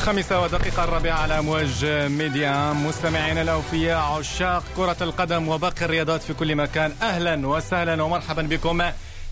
الخامسة ودقيقة الرابعة على أمواج ميديا. مستمعينا الأوفياء عشاق كرة القدم وباقي الرياضات في كل مكان أهلا وسهلا ومرحبا بكم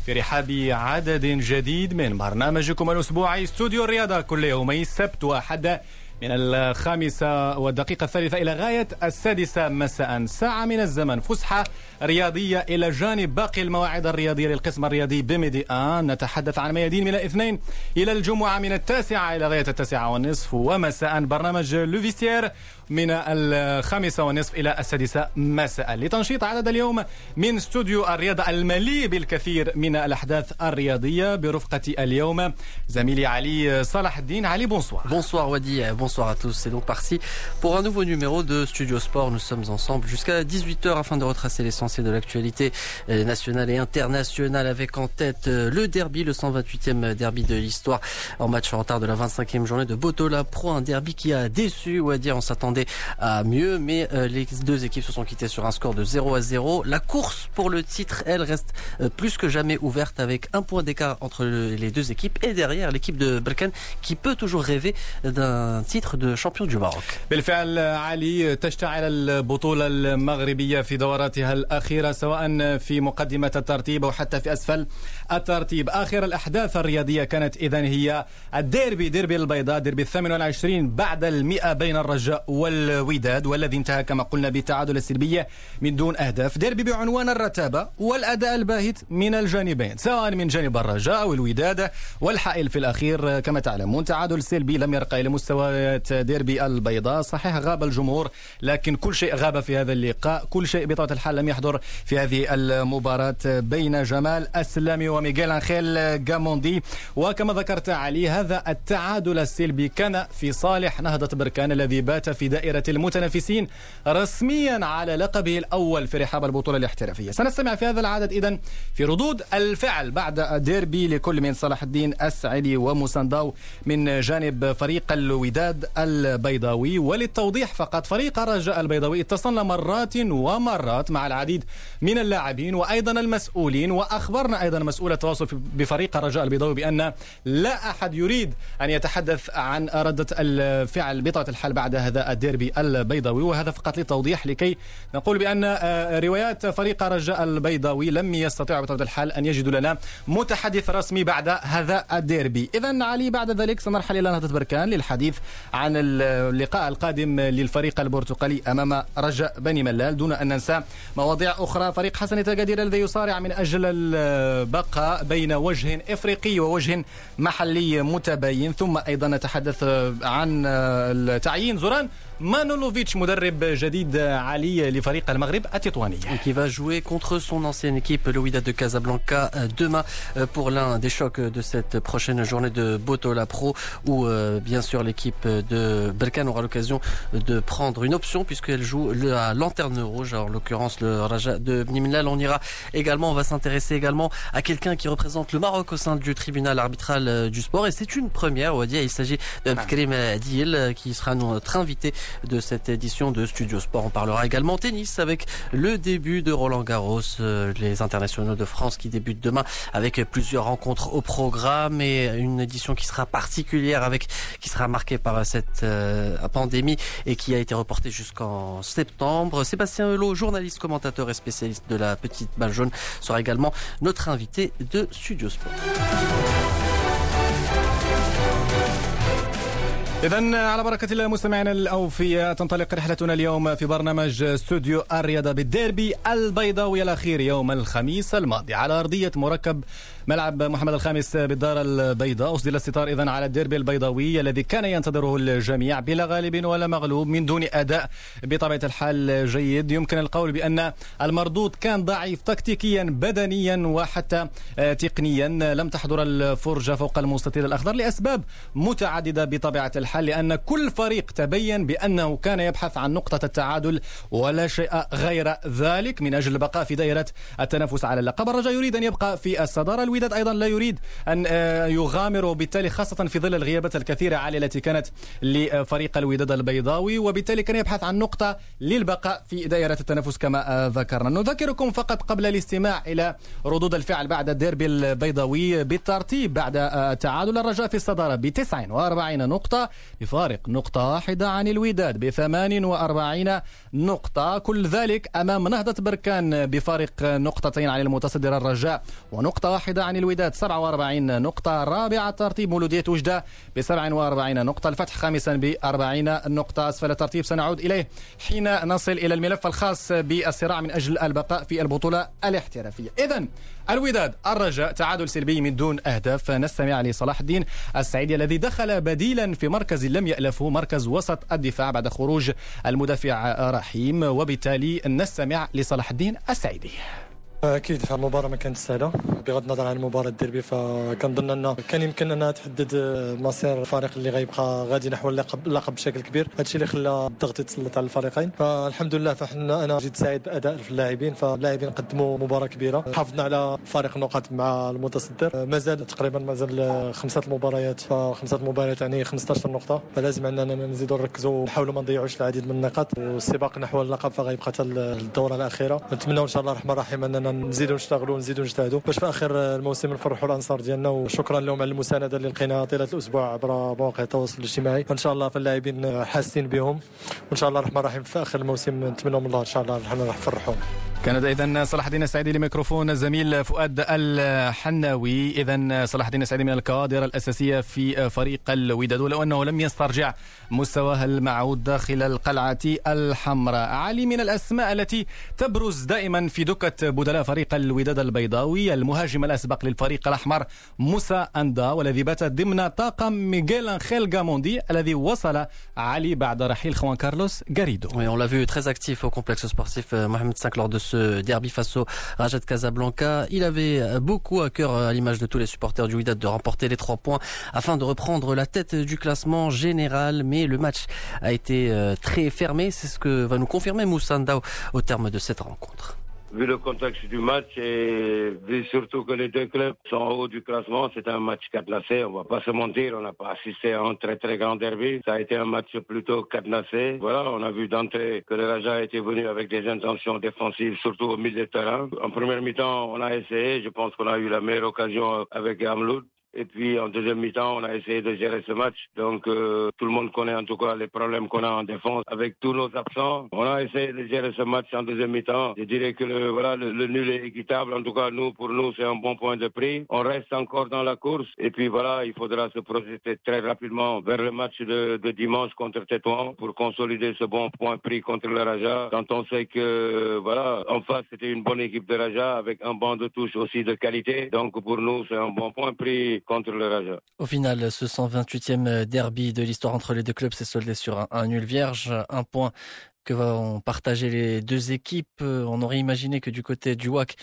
في رحاب عدد جديد من برنامجكم الأسبوعي استوديو الرياضة كل يومي السبت وحد من الخامسة والدقيقة الثالثة إلى غاية السادسة مساء. ساعة من الزمن. فسحة رياضية إلى جانب باقي المواعيد الرياضية للقسم الرياضي بميدي آن نتحدث عن ميادين من الاثنين. إلى الجمعة من التاسعة إلى غاية التاسعة والنصف. ومساء. برنامج لوفيستير من الخامسة والنصف إلى السادسة مساء لتنشيط عدد اليوم من استوديو الرياضة المليء بالكثير من الأحداث الرياضية برفقة اليوم زميلي علي صلاح الدين علي بونسوار Bonsoir Wadi, bonsoir à tous. C'est donc parti pour un nouveau numéro de Studio Sport. Nous sommes ensemble jusqu'à 18h afin de retracer l'essentiel de l'actualité nationale et internationale avec en tête le derby, le 128e derby de l'histoire en match en retard de la 25e journée de Botola Pro. Un derby qui a déçu, Wadi, on s'attendait à mieux, mais les deux équipes se sont quittées sur un score de 0 à 0. La course pour le titre, elle, reste plus que jamais ouverte avec un point d'écart entre les deux équipes et derrière l'équipe de Berkane qui peut toujours rêver d'un titre de champion du Maroc. بالفعل علي تشتعل البطولة المغربية في دوراتها الأخيرة سواء في مقدمة الترتيب أو حتى في أسفل الترتيب آخر الأحداث الرياضية كانت إذا هي الديربي ديربي البيضاء ديربي الثامن والعشرين بعد المئة بين الرجاء والوداد والذي انتهى كما قلنا بالتعادل السلبي من دون أهداف. ديربي بعنوان الرتابة والأداء الباهت من الجانبين سواء من جانب الرجاء أو الوداد والحائل في الأخير. كما تعلمون تعادل سلبي لم يرقى إلى مستويات ديربي البيضاء. صحيح غاب الجمهور لكن كل شيء غاب في هذا اللقاء. كل شيء بطبيعة الحال لم يحضر في هذه المباراة بين جمال أسلامي وميغيل أنخيل جاموندي وكما ذكرت علي هذا التعادل السلبي كان في صالح نهضة بركان الذي بات في دائرة المتنافسين رسميا على لقبه الأول في رحاب البطولة الاحترافية. سنستمع في هذا العدد إذا في ردود الفعل بعد ديربي لكل من صلاح الدين السعيدي ومسانداو من جانب فريق الوداد البيضاوي. وللتوضيح فقط فريق الرجاء البيضاوي اتصلنا مرات ومرات مع العديد من اللاعبين وأيضا المسؤولين. وأخبرنا أيضا مسؤول التواصل بفريق الرجاء البيضاوي بأن لا أحد يريد أن يتحدث عن ردة الفعل بطبيعة الحال بعد هذا الديربي البيضاوي وهذا فقط للتوضيح لكي نقول بأن روايات فريق الرجاء البيضاوي لم يستطيعوا بطبيعة الحال أن يجدوا لنا متحدث رسمي بعد هذا الديربي. إذا علي بعد ذلك سنرحل إلى نهضة بركان للحديث عن اللقاء القادم للفريق البرتقالي أمام رجاء بني ملال. دون أن ننسى مواضيع أخرى فريق حسن تقادير الذي يصارع من أجل البقاء بين وجه إفريقي ووجه محلي متباين. ثم أيضا نتحدث عن تعيين زوران مانولوفيتش مدرب جديد علي لفريق المغرب التطواني qui va jouer contre son ancienne équipe le Wydad de Casablanca demain pour l'un des chocs de cette prochaine journée de Botola Pro où bien sûr l'équipe de Berkane aura l'occasion de prendre une option puisqu'elle joue la lanterne rouge en l'occurrence le Raja de Nimlal on ira également on va s'intéresser également à quelqu'un qui représente le Maroc au sein du tribunal arbitral du sport et c'est une première Wadia il s'agit d'Abdelkarim Adil qui sera notre invité de cette édition de Studio Sport. On parlera également tennis avec le début de Roland Garros, les internationaux de France qui débutent demain avec plusieurs rencontres au programme et une édition qui sera particulière avec qui sera marquée par cette pandémie et qui a été reportée jusqu'en septembre. Sébastien Helot, journaliste, commentateur et spécialiste de la petite balle jaune, sera également notre invité de Studio Sport. إذا على بركة الله مستمعينا الأوفياء تنطلق رحلتنا اليوم في برنامج استوديو الرياضة بالديربي البيضاوي الأخير يوم الخميس الماضي على أرضية مركب ملعب محمد الخامس بالدار البيضاء. أسدل الستار إذا على الديربي البيضاوي الذي كان ينتظره الجميع بلا غالب ولا مغلوب من دون أداء. بطبيعة الحال جيد. يمكن القول بأن المردود كان ضعيف تكتيكيا بدنيا وحتى تقنيا. لم تحضر الفرجة فوق المستطيل الأخضر لأسباب متعددة بطبيعة الحال لأن كل فريق تبين بأنه كان يبحث عن نقطة التعادل ولا شيء غير ذلك. من أجل البقاء في دائرة التنافس على اللقب الرجاء يريد أن يبقى في الصدارة. الوداد أيضا لا يريد أن يغامر وبالتالي خاصة في ظل الغيابات الكثيرة على التي كانت لفريق الوداد البيضاوي وبالتالي كان يبحث عن نقطة للبقاء في دائرة التنافس كما ذكرنا. نذكركم فقط قبل الاستماع إلى ردود الفعل بعد الديربي البيضاوي بالترتيب بعد تعادل الرجاء في الصدارة ب 49 نقطة بفارق نقطة واحدة عن الوداد ب 48 نقطة. كل ذلك أمام نهضة بركان بفارق نقطتين عن المتصدر الرجاء ونقطة واحدة عن الوداد 47 نقطة. رابعة ترتيب مولودية وجدة ب 47 نقطة. الفتح خامسا ب 40 نقطة. أسفل الترتيب سنعود إليه حين نصل إلى الملف الخاص بالصراع من أجل البقاء في البطولة الاحترافية. إذا الوداد الرجاء تعادل سلبي من دون أهداف. نستمع لصلاح الدين السعيدي الذي دخل بديلا في مركز لم يألفه مركز وسط الدفاع بعد خروج المدافع رحيم. وبالتالي نستمع لصلاح الدين السعيدي أكيد المباراة ما كانتش سهلة. بغض النظر عن مباراة الديربي فكنظن ان كان يمكن أنها تحدد مصير الفريق اللي غيبقى غادي نحو اللقب اللقب بشكل كبير. هادشي اللي خلى الضغط يتسلط على الفريقين. فالحمد لله فحنا أنا جيت سعيد بأداء اللاعبين فاللاعبين قدموا مباراة كبيرة. حافظنا على فارق النقاط مع المتصدر. مازال تقريبا مازال خمسة المباريات. فخمسة مباريات يعني 15 نقطة. فلازم أننا نزيدوا نركزوا نحاولوا ما نضيعوش العديد من النقاط. والسباق نحو اللقب فغيبقى حتى الدورة الأخيرة. نتمنى إن شاء الله الرحمن الرحيم أننا نزيدوا نشتغلوا نزيدوا نجتهدوا باش في آخر الموسم نفرحوا الأنصار ديالنا وشكرا لهم على المساندة اللي لقيناها طيلة الأسبوع عبر مواقع التواصل الاجتماعي. وان شاء الله فاللاعبين حاسين بهم وإن شاء الله الرحمن الرحيم في آخر الموسم نتمنى من الله إن شاء الله راح نفرحوا كان اذا صلاح الدين السعيدي لميكروفون الزميل فؤاد الحناوي. اذا صلاح الدين السعيدي من الكوادر الأساسية في فريق الوداد ولو أنه لم يسترجع مستواه المعود داخل القلعة الحمراء. علي من الأسماء التي تبرز دائما في دكة بدلاء فريق الوداد البيضاوي. المهاجم الأسبق للفريق الأحمر موسى أندا والذي بات ضمن طاقم ميغيل أنخيل غاموندي الذي وصل علي بعد رحيل خوان كارلوس غاريدو. Lors de ce derby face au Rajat Casablanca. Il avait beaucoup à cœur, à l'image de tous les supporters du Wydad, de remporter les trois points afin de reprendre la tête du classement général. Mais le match a été euh, très fermé. C'est ce que va nous confirmer Moussanda au terme de cette rencontre vu le contexte du match et vu surtout que les deux clubs sont en haut du classement, c'est un match cadenassé. On va pas se mentir, on n'a pas assisté à un très très grand derby. Ça a été un match plutôt cadenassé. Voilà, on a vu d'entrée que le Raja était venu avec des intentions défensives, surtout au milieu de terrain. En première mi-temps, on a essayé. Je pense qu'on a eu la meilleure occasion avec Gamloud. Et puis en deuxième mi-temps, on a essayé de gérer ce match. Donc euh, tout le monde connaît en tout cas les problèmes qu'on a en défense avec tous nos absents. On a essayé de gérer ce match en deuxième mi-temps. Je dirais que le, voilà, le, nul est équitable. En tout cas, nous, pour nous, c'est un bon point de prix. On reste encore dans la course. Et puis voilà, il faudra se projeter très rapidement vers le match de, de dimanche contre Tétouan pour consolider ce bon point prix contre le Raja. Quand on sait que voilà, en face, c'était une bonne équipe de Raja avec un banc de touche aussi de qualité. Donc pour nous, c'est un bon point Au final, ce 128e derby de l'histoire entre les deux clubs s'est soldé sur un, un, nul vierge, un point que vont partager les deux équipes. On aurait imaginé que du côté du WAC,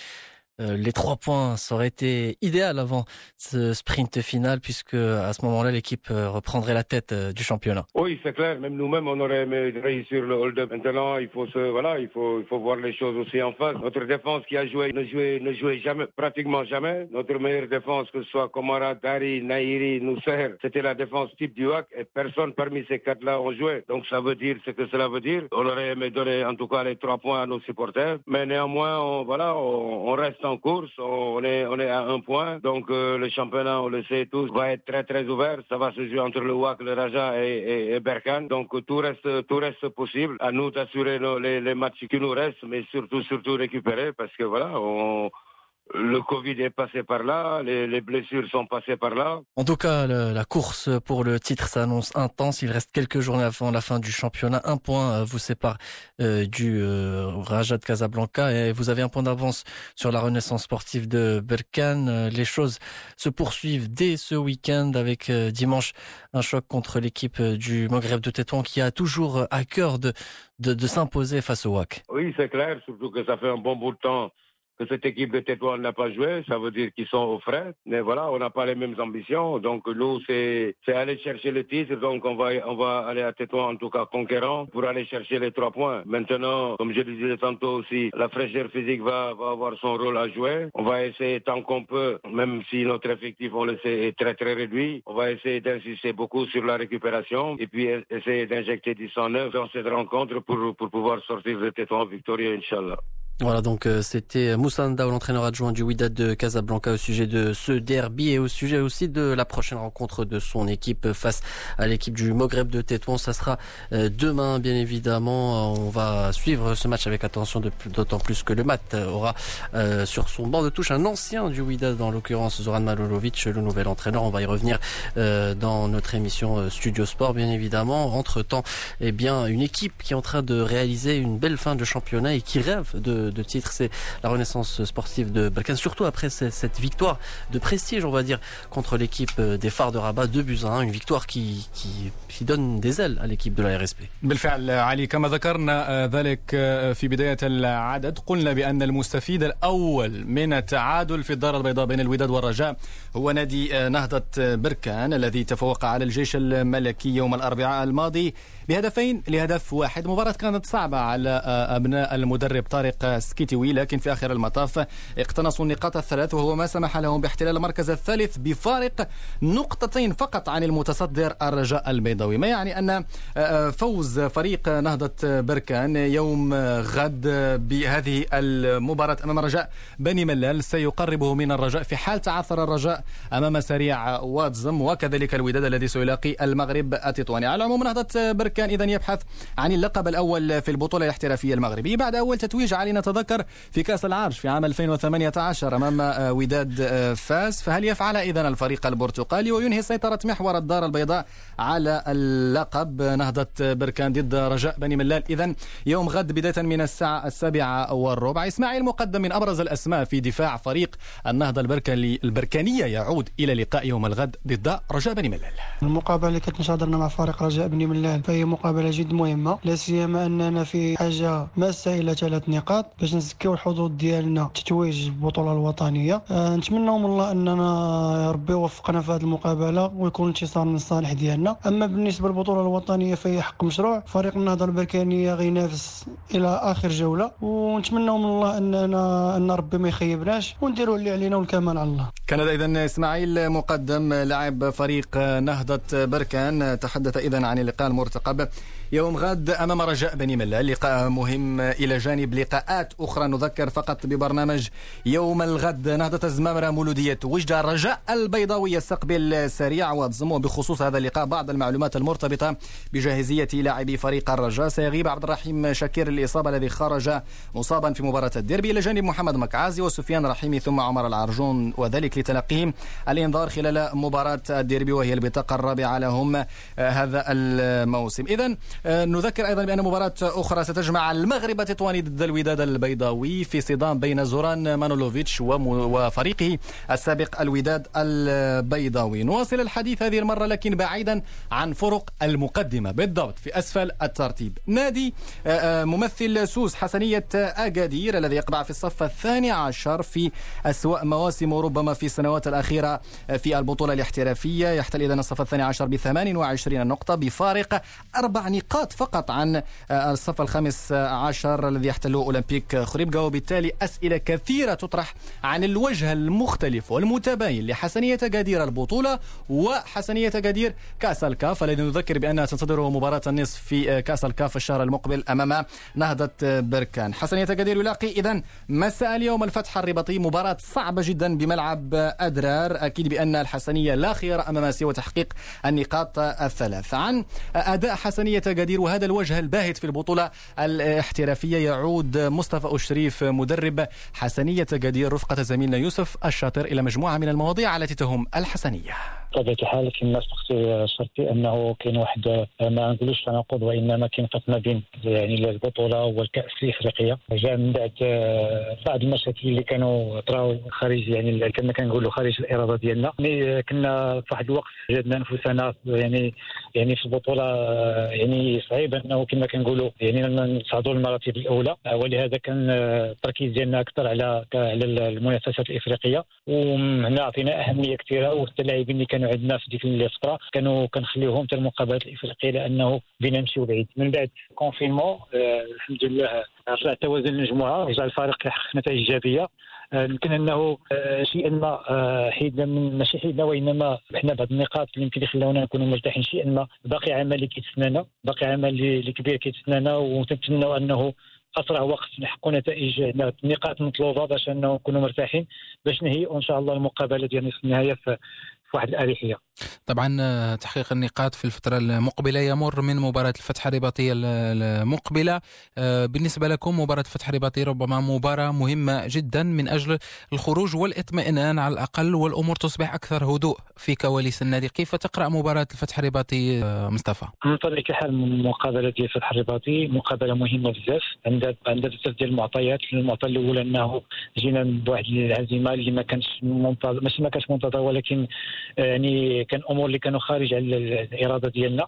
euh, les trois points, ça aurait été idéal avant ce sprint final, puisque à ce moment-là, l'équipe euh, reprendrait la tête euh, du championnat. Oui, c'est clair. Même nous-mêmes, on aurait aimé réussir le hold-up. Maintenant, il faut se, voilà, il faut, il faut voir les choses aussi en face. Notre défense qui a joué ne jouait, ne jouait jamais, pratiquement jamais. Notre meilleure défense, que ce soit Komara, Dari, Nairi, Nousser, c'était la défense type du WAC et personne parmi ces quatre-là ont joué. Donc ça veut dire ce que cela veut dire. On aurait aimé donner en tout cas les trois points à nos supporters. Mais néanmoins, voilà, on reste en course. On est, on est à un point. Donc euh, le championnat, on le sait tous, va être très très ouvert. Ça va se jouer entre le WAC, le Raja et, et, Berkane. Donc tout reste, tout reste possible. À nous d'assurer les, les matchs qui nous restent, mais surtout, surtout récupérer parce que voilà, on, le Covid est passé par là, les, les, blessures sont passées par là. En tout cas, le, la course pour le titre s'annonce intense. Il reste quelques journées avant la fin du championnat. Un point vous sépare euh, du euh, Raja de Casablanca et vous avez un point d'avance sur la renaissance sportive de Berkane. Les choses se poursuivent dès ce week-end avec euh, dimanche un choc contre l'équipe du Maghreb de Tétouan qui a toujours à cœur de, de, de s'imposer face au WAC. Oui, c'est clair, surtout que ça fait un bon bout de temps que cette équipe de Tétouan n'a pas joué, ça veut dire qu'ils sont au frais. Mais voilà, on n'a pas les mêmes ambitions. Donc nous, c'est aller chercher le titre. Donc on va, on va aller à Tétouan, en tout cas conquérant, pour aller chercher les trois points. Maintenant, comme je le disais tantôt aussi, la fraîcheur physique va, va avoir son rôle à jouer. On va essayer tant qu'on peut, même si notre effectif, on le sait, est très très réduit, on va essayer d'insister beaucoup sur la récupération et puis essayer d'injecter du sang neuf dans cette rencontre pour, pour pouvoir sortir de Tétouan victorieux, Inch'Allah. Voilà, donc euh, c'était Moussa Ndao, l'entraîneur adjoint du Wydad de Casablanca au sujet de ce derby et au sujet aussi de la prochaine rencontre de son équipe face à l'équipe du Maghreb de Tétouan. Ça sera euh, demain, bien évidemment. On va suivre ce match avec attention, d'autant plus que le Mat aura euh, sur son banc de touche un ancien du Wydad, dans l'occurrence Zoran Malolovic, le nouvel entraîneur. On va y revenir dans notre émission Studio Sport, bien évidemment. Entre-temps, eh bien, une équipe qui est en train de réaliser une belle fin de championnat et qui rêve de de, titre, c'est la renaissance sportive de Balkan, surtout après cette victoire de prestige, on va dire, contre l'équipe euh, des phares de Rabat, 2 buts à 1, une victoire qui, qui, qui donne des ailes à l'équipe de la RSP. بالفعل علي كما ذكرنا ذلك في بداية العدد قلنا بأن المستفيد الأول من التعادل في الدار البيضاء بين الوداد والرجاء هو نادي نهضة بركان الذي تفوق على الجيش الملكي يوم الأربعاء الماضي بهدفين لهدف واحد. مباراة كانت صعبة على أبناء المدرب طارق سكيتيوي لكن في آخر المطاف اقتنصوا النقاط الثلاث وهو ما سمح لهم باحتلال المركز الثالث بفارق نقطتين فقط عن المتصدر الرجاء البيضاوي. ما يعني أن فوز فريق نهضة بركان يوم غد بهذه المباراة أمام رجاء بني ملال. سيقربه من الرجاء في حال تعثر الرجاء أمام سريع واتزم وكذلك الوداد الذي سيلاقي المغرب التطواني. على العموم نهضة بركان إذا يبحث عن اللقب الأول في البطولة الاحترافية المغربية. بعد أول تتويج علينا نتذكر في كأس العرش في عام 2018 أمام آه، وداد آه، فاس. فهل يفعل إذا الفريق البرتقالي؟ وينهي سيطرة محور الدار البيضاء على اللقب. نهضة بركان ضد رجاء بني ملال. إذا يوم غد بداية من الساعة السابعة والربع. إسماعيل مقدم من أبرز الأسماء في دفاع فريق النهضة البركاني البركانية. يعود إلى لقاء يوم الغد ضد رجاء بني ملال. المقابلة اللي كتنشاطرنا مع فريق رجاء بني ملال فهي مقابلة جد مهمة لا سيما أننا في حاجة ماسة إلى ثلاث نقاط باش نزكيو الحظوظ ديالنا تتويج البطولة الوطنية. أه نتمنى من الله أننا ربي يوفقنا في هذه المقابلة ويكون انتصار من الصالح ديالنا. أما بالنسبة للبطولة الوطنية فهي حق مشروع. فريق النهضة البركانية غينافس إلى آخر جولة. ونتمنى من الله اننا أن ربي ما يخيبناش ونديروا اللي علينا والكمال على الله. كان اذا إسماعيل مقدم لاعب فريق نهضة بركان. تحدث اذا عن اللقاء المرتقب job يوم غد أمام رجاء بني ملا لقاء مهم إلى جانب لقاءات أخرى نذكر فقط ببرنامج يوم الغد. نهضة الزمامرة مولودية وجدة رجاء البيضاوي يستقبل سريع وتزمو بخصوص هذا اللقاء بعض المعلومات المرتبطة بجاهزية لاعبي فريق الرجاء. سيغيب عبد الرحيم شاكير الإصابة الذي خرج مصابا في مباراة الديربي إلى جانب محمد مكعازي وسفيان رحيمي ثم عمر العرجون وذلك لتلقيهم الإنذار خلال مباراة الديربي وهي البطاقة الرابعة لهم هذا الموسم. إذا آه، نذكر أيضا بأن مباراة أخرى ستجمع المغرب التطواني ضد الوداد البيضاوي في صدام بين زوران مانولوفيتش وفريقه السابق الوداد البيضاوي. نواصل الحديث هذه المرة لكن بعيدا عن فرق المقدمة. بالضبط في أسفل الترتيب. نادي آه، آه، ممثل سوس حسنية أكادير الذي يقبع في الصف الثاني عشر في أسوأ مواسم ربما في السنوات الأخيرة في البطولة الاحترافية. يحتل إذا الصف الثاني عشر ب 28 نقطة بفارق أربع نقاط. نقاط فقط عن آه، الصف الخامس عشر الذي يحتله أولمبيك خريبكا وبالتالي أسئلة كثيرة تطرح عن الوجه المختلف والمتباين لحسنية جدير البطولة وحسنية جدير كأس الكاف الذي نذكر بأنها تنتظره مباراة النصف في آه، كأس الكاف الشهر المقبل أمام نهضة بركان. حسنية جدير يلاقي إذا مساء اليوم الفتح الرباطي مباراة صعبة جدا بملعب أدرار. أكيد بأن الحسنية لا خيار أمام سوى تحقيق النقاط الثلاث. عن أداء حسنية جدير وهذا الوجه الباهت في البطولة الاحترافية يعود مصطفى أشريف مدرب حسنية جدير رفقة زميلنا يوسف الشاطر إلى مجموعة من المواضيع التي تهم الحسنية. بطبيعه الحال كما سبقتي شرطي أنه كاين واحد ما نقولوش تناقض وإنما كاين فرق ما بين يعني البطولة والكأس الإفريقية. جاء من بعد آه، بعض المشاكل اللي كانوا طراو خارج يعني كما كنقولوا خارج الإرادة ديالنا. يعني كنا في واحد الوقت جدنا أنفسنا يعني يعني في البطولة آه، يعني صعيب أنه كما كنقولوا يعني نصعدوا المراتب الأولى ولهذا كان آه، التركيز ديالنا أكثر على على المنافسات الإفريقية. وهنا عطينا أهمية كثيرة واللاعبين اللي كانوا عندنا في ديك الفترة كانوا كنخليوهم حتى المقابلات الإفريقية لأنه بينا نمشيو بعيد. من بعد كونفينمون آه الحمد لله رجع توازن المجموعة رجع الفريق يحقق نتائج إيجابية. آه يمكن أنه آه شيئا ما آه حيدنا من ماشي حيدنا وإنما حنا بعض النقاط اللي يمكن يخلونا نكونوا مرتاحين. شيئا ما باقي عمل اللي كيتسنانا باقي عمل اللي كبير كيتسنانا ونتمنوا أنه أسرع وقت نحققوا نتائج نقاط مطلوبة باش أنه نكونوا مرتاحين باش نهيئوا إن شاء الله المقابلة ديال نصف النهائي في واحد الأريحية. طبعا آه، تحقيق النقاط في الفترة المقبلة. يمر من مباراة الفتح الرباطية المقبلة. آه، بالنسبة لكم مباراة الفتح الرباطي ربما مباراة مهمة جدا من أجل الخروج والاطمئنان على الأقل والأمور تصبح أكثر هدوء في كواليس النادي. كيف تقرأ مباراة الفتح الرباطي آه، مصطفى؟ من طبيعه الحال المقابله ديال الفتح الرباطي مقابلة مهمة بزاف. عندها عندها بزاف ديال المعطيات المعطى الأول أنه جينا بواحد العزيمه اللي ما كانش ماشي ما كانش منتظره ولكن يعني كان أمور اللي كانوا خارج على الإرادة ديالنا.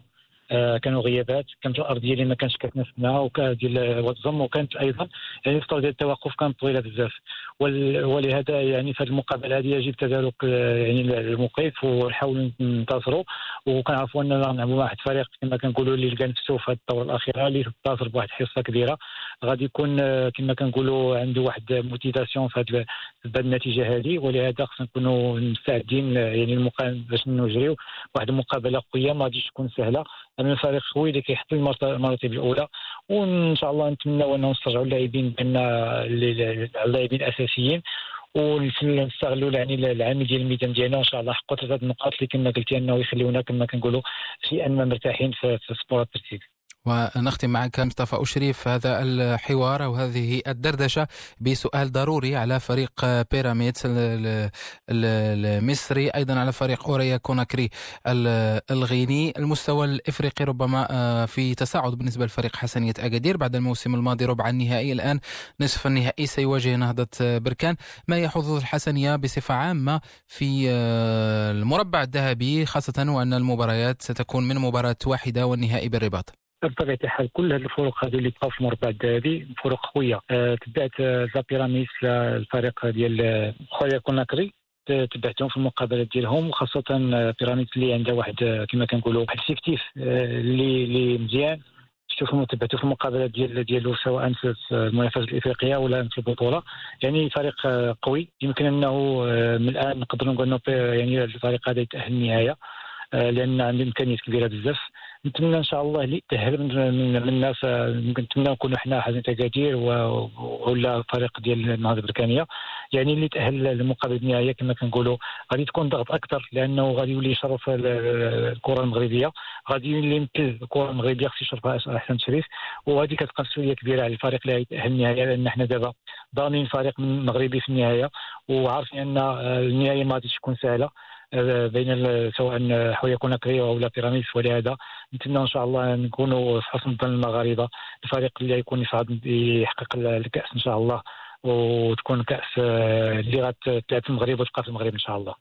آه، كانوا غيابات كانت الارضيه اللي ما كانش كتناسبنا ديال وكانت أيضا يعني الفترة ديال التوقف كانت طويله بزاف. ولهذا يعني في هذه المقابلة هذه يجب تدارك آه، يعني الموقف ونحاولوا ننتصروا. وكنعرفوا أننا نلعبوا مع واحد الفريق كما كنقولوا اللي لقى نفسه في هذه الدورة الأخيرة اللي انتصر بواحد الحصه كبيرة. غادي يكون آه، كما كنقولوا عنده واحد موتيفاسيون في هذه النتيجة هذه. ولهذا خصنا نكونوا مستعدين يعني باش نجريو واحد المقابلة قوية ما غاديش تكون سهلة. لأن الفريق قوي اللي كيحط المراتب الأولى. وإن شاء الله نتمنى انه نسترجعوا اللاعبين بأن اللاعبين الأساسيين ونستغلوا يعني العامل ديال الميدان ديالنا. إن شاء الله حققوا ثلاثة النقاط اللي كما قلتي أنه يخليونا كما كنقولوا شيئا ما مرتاحين في سبور الترتيب ونختم معك مصطفى أشريف هذا الحوار أو هذه الدردشة بسؤال ضروري على فريق بيراميدز المصري أيضا على فريق أوريا كوناكري الغيني. المستوى الإفريقي ربما آه، في تصاعد بالنسبة لفريق حسنية أكادير بعد الموسم الماضي ربع النهائي الآن نصف النهائي سيواجه نهضة بركان. ما هي حظوظ الحسنية بصفة عامة في آه، المربع الذهبي خاصة وأن المباريات ستكون من مباراة واحدة والنهائي بالرباط؟ بطبيعه الحال كل هذه الفروق هذه اللي بقاو في المربع الذهبي فروق قويه أه تبعت لا بيراميدز الفريق ديال خويا كوناكري تبعتهم في المقابلات ديالهم وخاصة بيراميدز اللي عندها واحد كما كنقولوا واحد السيفتيف اللي اللي مزيان. شوفوا تبعتوا في المقابلات ديال ديالو سواء في المنافسة الإفريقية ولا في البطولة. يعني فريق قوي. يمكن أنه من الآن نقدروا نقولوا يعني الفريق هذا يتأهل النهاية لأن عنده إمكانيات كبيرة بزاف. نتمنى إن شاء الله اللي تاهل من, من, الناس نتمنى نكونوا حنا حزين تكادير ولا فريق ديال النهضة البركانيه يعني اللي تأهل للمقابله النهائية كما كنقولوا غادي تكون ضغط أكثر لأنه غادي يولي يشرف الكرة المغربية. غادي يولي يمثل الكرة المغربية خصو يشرفها أحسن تشريف وهذه كتبقى مسؤولية كبيرة على الفريق اللي غيتاهل النهائية لأن حنا دابا ضامنين فريق مغربي في النهايه وعارفين أن النهايه ما غاديش تكون سهلة. بين سواء حويه كوناكري أو لا بيراميدز ولهذا نتمنى إن شاء الله نكونوا في حسن المغاربة. الفريق اللي يكون يصعد يحقق الكأس إن شاء الله. وتكون كأس اللي غتلعب في المغرب وتبقى في المغرب إن شاء الله.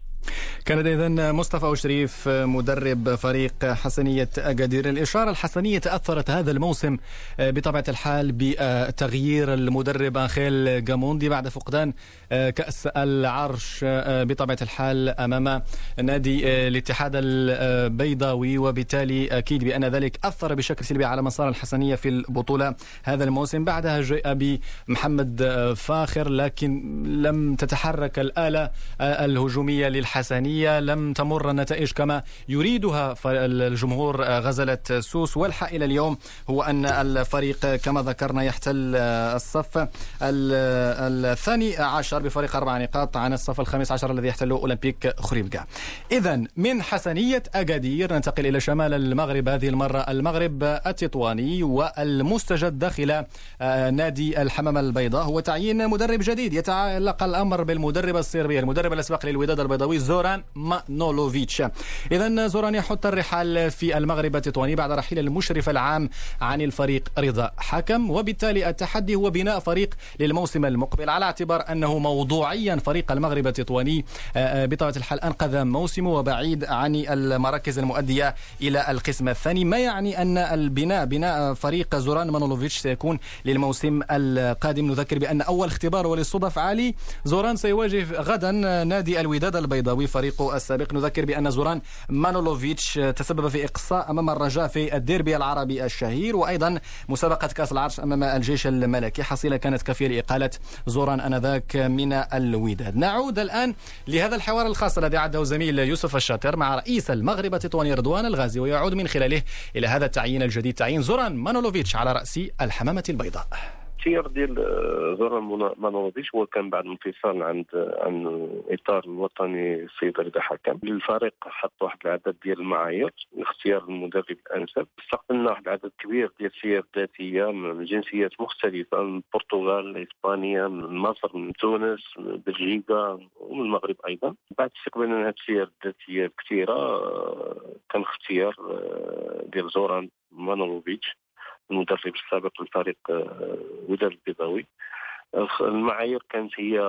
كان اذا مصطفى وشريف مدرب فريق حسنية أكادير. الإشارة الحسنية تأثرت هذا الموسم بطبيعة الحال بتغيير المدرب أنخيل جاموندي بعد فقدان كأس العرش بطبيعة الحال أمام نادي الاتحاد البيضاوي. وبالتالي أكيد بأن ذلك أثر بشكل سلبي على مسار الحسنية في البطولة هذا الموسم بعدها جاء بمحمد فاخر لكن لم تتحرك الآلة الهجومية للحسنية لم تمر النتائج كما يريدها الجمهور غزلة سوس. والحق إلى اليوم هو أن الفريق كما ذكرنا يحتل الصف الثاني عشر بفريق أربع نقاط عن الصف الخامس عشر الذي يحتله أولمبيك خريبكا اذا من حسنية أكادير ننتقل إلى شمال المغرب. هذه المرة المغرب التطواني والمستجد داخل نادي الحمامة البيضاء. هو تعيين مدرب جديد يتعلق الأمر بالمدرب الصربي المدرب الأسبق للوداد البيضاوي زوران مانولوفيتش. اذا زوران يحط الرحال في المغرب التطواني بعد رحيل المشرف العام عن الفريق رضا حكم وبالتالي التحدي هو بناء فريق للموسم المقبل على اعتبار أنه موضوعيا فريق المغرب التطواني بطبيعة الحال أنقذ موسمه وبعيد عن المراكز المؤدية إلى القسم الثاني. ما يعني أن البناء بناء فريق زوران مانولوفيتش سيكون للموسم القادم؟ نذكر بأن أول اختبار وللصدف عالي. زوران سيواجه غدا نادي الوداد البيضاوي فريقه السابق. نذكر بأن زوران مانولوفيتش تسبب في إقصاء أمام الرجاء في الديربي العربي الشهير وأيضا مسابقة كأس العرش أمام الجيش الملكي. حصيلة كانت كافيه لإقالة زوران آنذاك من الوداد. نعود الآن لهذا الحوار الخاص الذي أعده الزميل يوسف الشاطر مع رئيس المغرب التطواني رضوان الغازي ويعود من خلاله إلى هذا التعيين الجديد. تعيين زوران مانولوفيتش على رأس الحمامة البيضاء. الاختيار ديال زوران مانولوفيتش هو كان بعد انفصال عن عن الاطار الوطني السيد رضا حكم. الفريق حط واحد العدد ديال المعايير لاختيار المدرب الأنسب. استقبلنا واحد العدد كبير ديال السير الذاتيه من جنسيات مختلفة من البرتغال إسبانيا من مصر من تونس من بلجيكا ومن المغرب أيضا. بعد استقبلنا هذه السير الذاتية كثيره كان اختيار ديال زوران مانولوفيتش المدرب السابق للفريق آه، وداد البيضاوي. المعايير كانت هي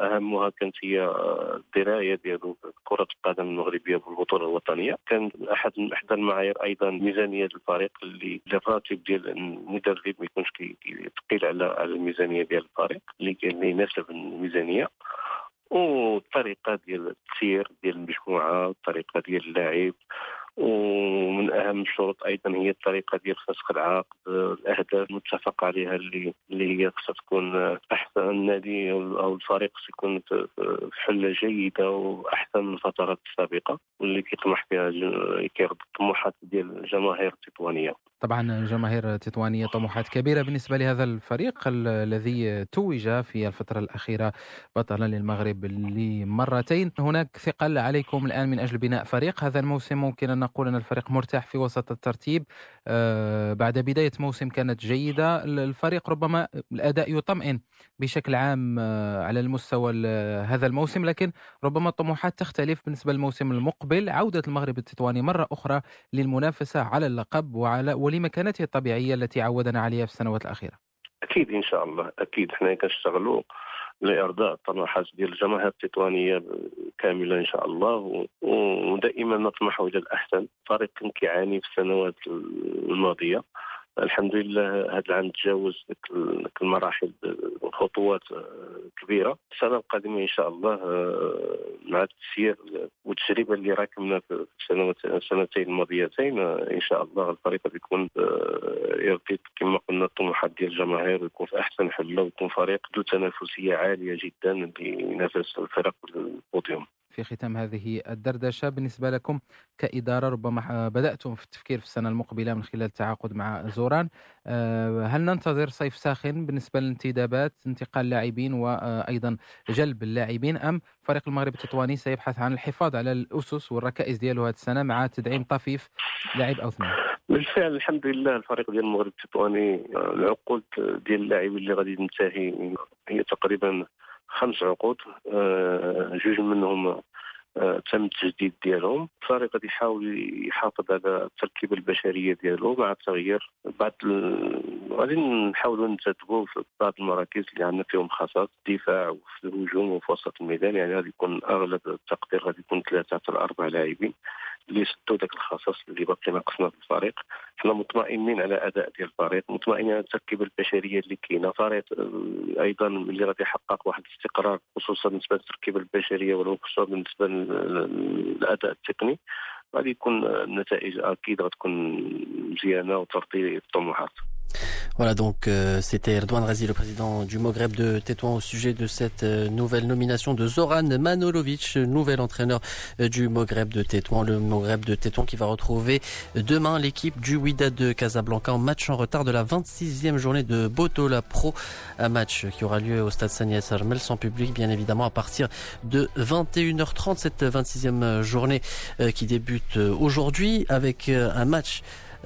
أهمها كانت هي الدراية ديالو كرة القدم المغربية بالبطولة الوطنية. كان أحد إحدى المعايير أيضا ميزانيه الفريق اللي الراتب ديال المدرب ما يكونش ثقيل على على الميزانية ديال الفريق اللي يناسب الميزانية. والطريقة ديال التسيير ديال المجموعة الطريقة ديال اللاعب ومن أهم الشروط أيضا هي الطريقة ديال فسخ العقد الأهداف المتفق عليها اللي اللي هي خصها تكون أحسن النادي أو الفريق يكون في حلة جيدة وأحسن من الفترات السابقه واللي كيطمح فيها كيرضي الطموحات ديال الجماهير التطوانية. طبعا الجماهير التطوانيه طموحات كبيرة بالنسبة لهذا الفريق الذي توج في الفترة الأخيرة بطلا للمغرب لمرتين. هناك ثقل عليكم الآن من أجل بناء فريق. هذا الموسم ممكن أن نقول أن الفريق مرتاح في وسط الترتيب. بعد بداية موسم كانت جيدة. الفريق ربما الأداء يطمئن بشكل عام آه، على المستوى هذا الموسم لكن ربما الطموحات تختلف بالنسبة للموسم المقبل. عودة المغرب التطواني مرة أخرى للمنافسة على اللقب وعلى ولمكانته الطبيعية التي عودنا عليها في السنوات الأخيرة. أكيد إن شاء الله. أكيد حنا كنشتغلوا لإرضاء الطموحات ديال الجماهير التطوانية كاملة إن شاء الله. ودائما نطمح إلى الأحسن. الفريق كان كيعاني في السنوات الماضية. الحمد لله هذا العام تجاوز المراحل خطوات كبيرة. السنة القادمة إن شاء الله مع التسيير والتجربة اللي راكمنا في السنتين الماضيتين إن شاء الله الفريق يكون يرضي كما قلنا الطموحات ديال الجماهير ويكون في أحسن حله ويكون فريق ذو تنافسية عالية جدا اللي ينافس الفرق البوديوم. في ختام هذه الدردشة. بالنسبة لكم كإدارة ربما بدأتم في التفكير في السنة المقبلة من خلال التعاقد مع زوران. آه، هل ننتظر صيف ساخن بالنسبة للانتدابات انتقال لاعبين وأيضا جلب اللاعبين أم فريق المغرب التطواني سيبحث عن الحفاظ على الأسس والركائز ديالو هذه السنة مع تدعيم طفيف لاعب أو اثنين؟ بالفعل الحمد لله. الفريق ديال المغرب التطواني العقود ديال اللاعبين اللي غادي تنتهي هي تقريبا خمس عقود آه، جوج منهم تم التجديد ديالهم. الفريق غادي يحاول يحافظ على التركيبة البشرية ديالو مع التغيير. بعد غادي نحاولوا نتدبوا في بعض المراكز اللي عندنا فيهم خصائص الدفاع وفي الهجوم وفي وسط الميدان. يعني غادي يكون أغلب التقدير غادي يكون ثلاثة حتى أربع لاعبين اللي يسدوا ذاك الخصص اللي باقي ناقصنا في الفريق. حنا مطمئنين على أداء ديال الفريق مطمئنين على التركيبة البشرية اللي كاينة. فريق آه، أيضا اللي غادي يحقق واحد الاستقرار خصوصا بالنسبة للتركيبة البشرية وخصوصا بالنسبة للاداء التقني غادي يكون النتائج أكيد غتكون مزيانة وترضي الطموحات Voilà donc euh, c'était Erdogan Razi, le président du Maghreb de Tétouan au sujet de cette euh, nouvelle nomination de Zoran Manolovic, nouvel entraîneur euh, du Maghreb de Tétouan, le Maghreb de Tétouan qui va retrouver demain l'équipe du Wydad de Casablanca en match en retard de la 26e journée de Botola Pro, un match qui aura lieu au stade Sania Sarmel sans public bien évidemment à partir de 21h30 cette 26e journée qui débute aujourd'hui avec un match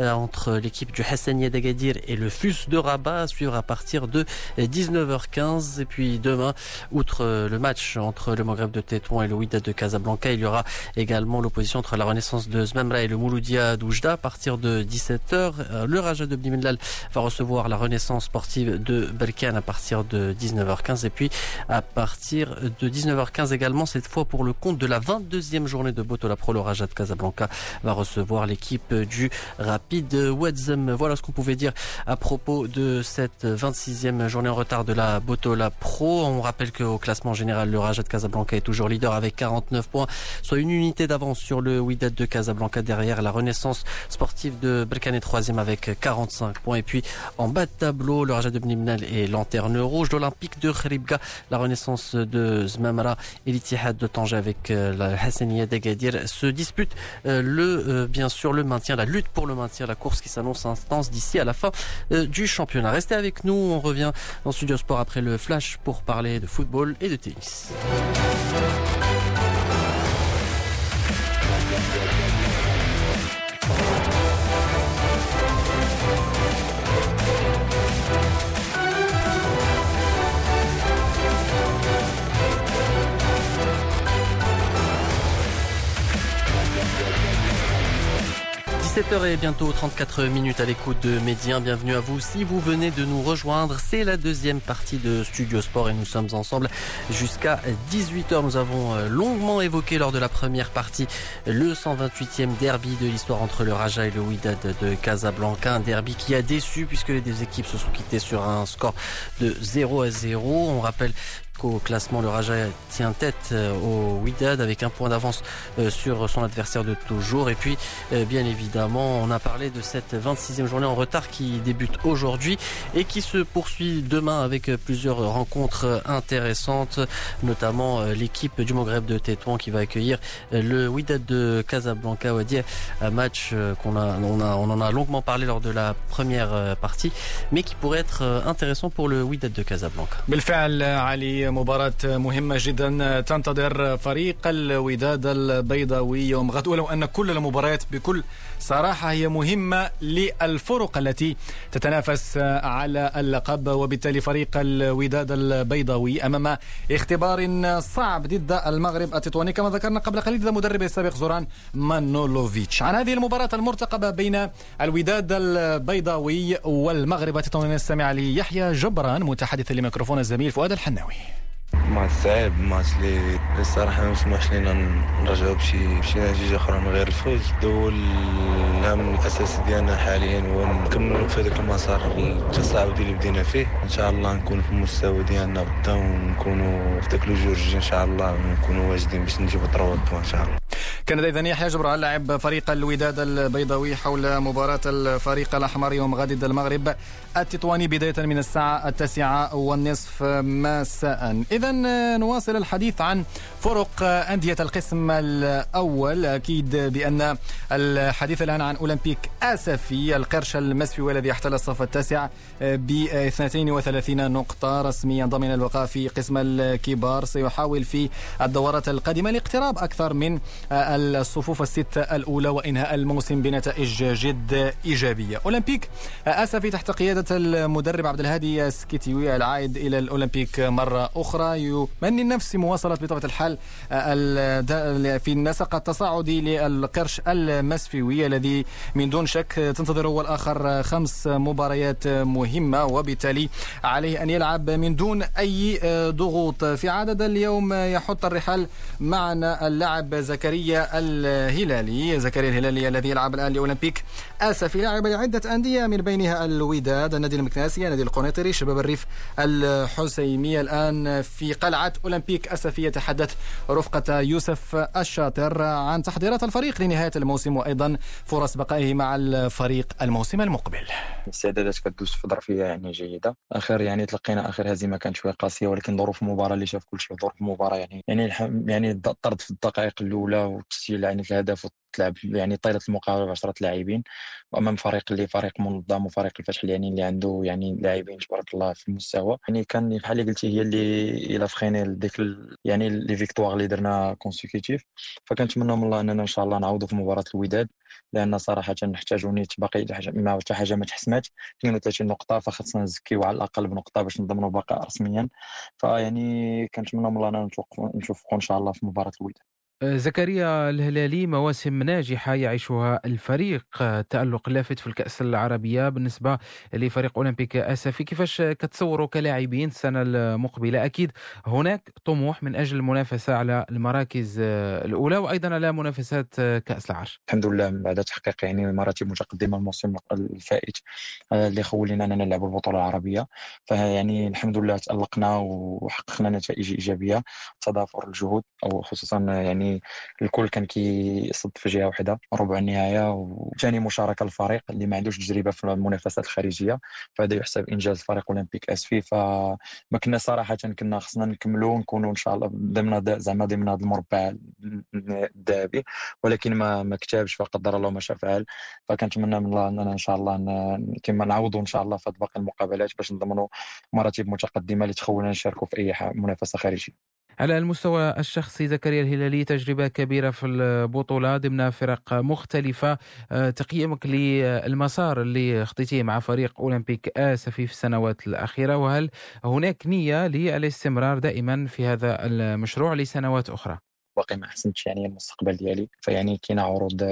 entre l'équipe du Hassania d'Agadir et le FUS de Rabat à suivre à partir de 19h15. Et puis demain, outre euh, le match entre le Maghreb de Tétouan et le Wydad de Casablanca, il y aura également l'opposition entre la Renaissance de Zmemra et le Mouloudia d'Oujda à partir de 17h. Euh, le Raja de Bnimellal va recevoir la Renaissance sportive de Berkane à partir de 19h15 et puis à partir de 19h15 également cette fois pour le compte de la 22e journée de Botola Pro le Raja de Casablanca va recevoir l'équipe du Rapid de Wadzem. Voilà ce qu'on pouvait dire à propos de cette 26e journée en retard de la Botola Pro. On rappelle qu'au classement général, le Raja de Casablanca est toujours leader avec 49 points, soit une unité d'avance sur le Wydad de Casablanca derrière la Renaissance sportive de Berkane est troisième avec 45 points. Et puis en bas de tableau, le Raja de Bnimnal est lanterne rouge. L'Olympique de Khribga, la Renaissance de Zmamra et l'Itihad de Tanger avec euh, la Hassaniya d'Agadir se disputent euh, le, euh, bien sûr, le maintien, la lutte pour le maintien la course qui s'annonce intense d'ici à la fin du championnat. Restez avec nous, on revient dans Studio Sport après le flash pour parler de football et de tennis. 17h et bientôt 34 minutes à l'écoute de Médien. Bienvenue à vous. Si vous venez de nous rejoindre, c'est la deuxième partie de Studio Sport et nous sommes ensemble jusqu'à 18h. Nous avons euh, longuement évoqué lors de la première partie le 128e derby de l'histoire entre le Raja et le Wydad de Casablanca. Un derby qui a déçu puisque les deux équipes se sont quittées sur un score de 0 à 0. On rappelle au classement, le Raja tient tête euh, au Wydad avec un point d'avance euh, sur son adversaire de toujours. Et puis, euh, bien évidemment, on a parlé de cette 26e journée en retard qui débute aujourd'hui et qui se poursuit demain avec plusieurs rencontres intéressantes, notamment l'équipe du Maghreb de Tétouan qui va accueillir le Wydad de Casablanca Wadi, un match qu'on a, on a, on en a longuement parlé lors de la première partie, mais qui pourrait être intéressant pour le Wydad de Casablanca. مباراة مهمة جدا. تنتظر فريق الوداد البيضاوي يوم غد. ولو أن كل المباريات بكل صراحة هي مهمة للفرق التي تتنافس على اللقب وبالتالي فريق الوداد البيضاوي أمام اختبار صعب ضد المغرب التطواني. كما ذكرنا قبل قليل ضد مدربه السابق زوران مانولوفيتش. عن هذه المباراة المرتقبة بين الوداد البيضاوي والمغرب التطواني نستمع ليحيى جبران متحدث لميكروفون الزميل فؤاد الحناوي. ماتش صعيب ماتش اللي الصراحة ما مسموحش لينا نرجعو بشي بشي نتيجة أخرى من غير الفوز. هو الهم الأساسي ديالنا حاليا هو نكملوا في هذاك المسار التصاعدي اللي بدينا فيه. إن شاء الله نكون في المستوى ديالنا غدا ونكونوا في ذاك الجورج إن شاء الله نكونوا واجدين باش نجيبوا ثروة إن شاء الله. كان اذا يحيى جبران لاعب فريق الوداد البيضاوي حول مباراة الفريق الأحمر يوم غد المغرب. التطواني بداية من الساعة التاسعة والنصف مساء. اذا نواصل الحديث عن فرق أندية القسم الأول. أكيد بأن الحديث الآن عن أولمبيك آسفي القرش المسفي والذي احتل الصف التاسع ب 32 نقطة رسميا ضمن البقاء في قسم الكبار. سيحاول في الدورات القادمة الاقتراب أكثر من الصفوف الستة الأولى وإنهاء الموسم بنتائج جد إيجابية. أولمبيك أسفي تحت قيادة المدرب عبد الهادي سكيتيوي العائد إلى الأولمبيك مرة أخرى. يمني النفس مواصلة بطبيعة الحال في النسق التصاعدي للقرش المسفيوي الذي من دون شك تنتظر هو الآخر خمس مباريات مهمة وبالتالي عليه أن يلعب من دون أي ضغوط. في عدد اليوم يحط الرحال معنا اللاعب زكريا الهلالي زكريا الهلالي الذي يلعب الآن لأولمبيك. آسفي لعب لعدة أندية من بينها الوداد النادي المكناسي النادي القنيطري شباب الريف الحسيمي الآن في قلعة أولمبيك أسفي يتحدث رفقة يوسف الشاطر عن تحضيرات الفريق لنهاية الموسم وأيضا فرص بقائه مع الفريق الموسم المقبل. الاستعدادات كدوز في ظرفيه يعني جيدة. آخر يعني تلقينا آخر هزيمة كانت شوية قاسية ولكن ظروف المباراة اللي شاف كل شيء ظروف المباراة يعني يعني يعني الطرد في الدقائق الأولى وتسجيل يعني الهدف تلعب يعني طيلة المقابله ب 10 لاعبين وأمام فريق اللي فريق منظم وفريق الفتح يعني اللي عنده يعني لاعبين تبارك الله في المستوى. يعني كان بحال اللي قلتي هي اللي إلى فخينا ديك يعني les victoires اللي درنا consécutives فكنتمنى من الله أننا إن شاء الله نعوضوا في مباراة الوداد لأن صراحة نحتاجوا نيت باقي ما حتى حاجة ما تحسماتش 32 نقطة فخصنا نزكيو على الأقل بنقطة باش نضمنوا البقاء رسميا. فيعني كنتمنى من الله نشوفوا إن شاء الله في مباراة الوداد. زكريا الهلالي مواسم ناجحة يعيشها الفريق. تألق لافت في الكأس العربية بالنسبة لفريق أولمبيك أسفي. كيفاش كتصوروا كلاعبين السنة المقبلة؟ أكيد هناك طموح من أجل المنافسة على المراكز الأولى وأيضا على منافسات كأس العرش. الحمد لله بعد تحقيق يعني مراتب متقدمة الموسم الفائت اللي خولنا أننا نلعب البطولة العربية. فيعني الحمد لله تألقنا وحققنا نتائج إيجابية تضافر الجهود أو خصوصا يعني الكل كان كيصد في جهة واحدة ربع النهاية وثاني مشاركة للفريق اللي ما عندوش تجربة في المنافسات الخارجية. فهذا يحسب إنجاز فريق أولمبيك اسفي فما كنا صراحة كنا خصنا نكملوا ونكونوا إن شاء الله ضمن زعما ضمن هذا المربع الذهبي. ولكن ما ما كتبش فقدر الله ما شاء فعل. فكنتمنى من الله أننا إن شاء الله كما نعوضوا إن شاء الله في باقي المقابلات باش نضمنوا مراتب متقدمة اللي تخولنا نشاركوا في أي منافسة خارجية. على المستوى الشخصي زكريا الهلالي تجربة كبيرة في البطولة ضمن فرق مختلفة آه، تقييمك للمسار اللي خطيتيه مع فريق أولمبيك آسفي في السنوات الأخيرة وهل هناك نية للاستمرار دائما في هذا المشروع لسنوات أخرى؟ باقي ما حسنتش يعني المستقبل ديالي. فيعني كاينة عروض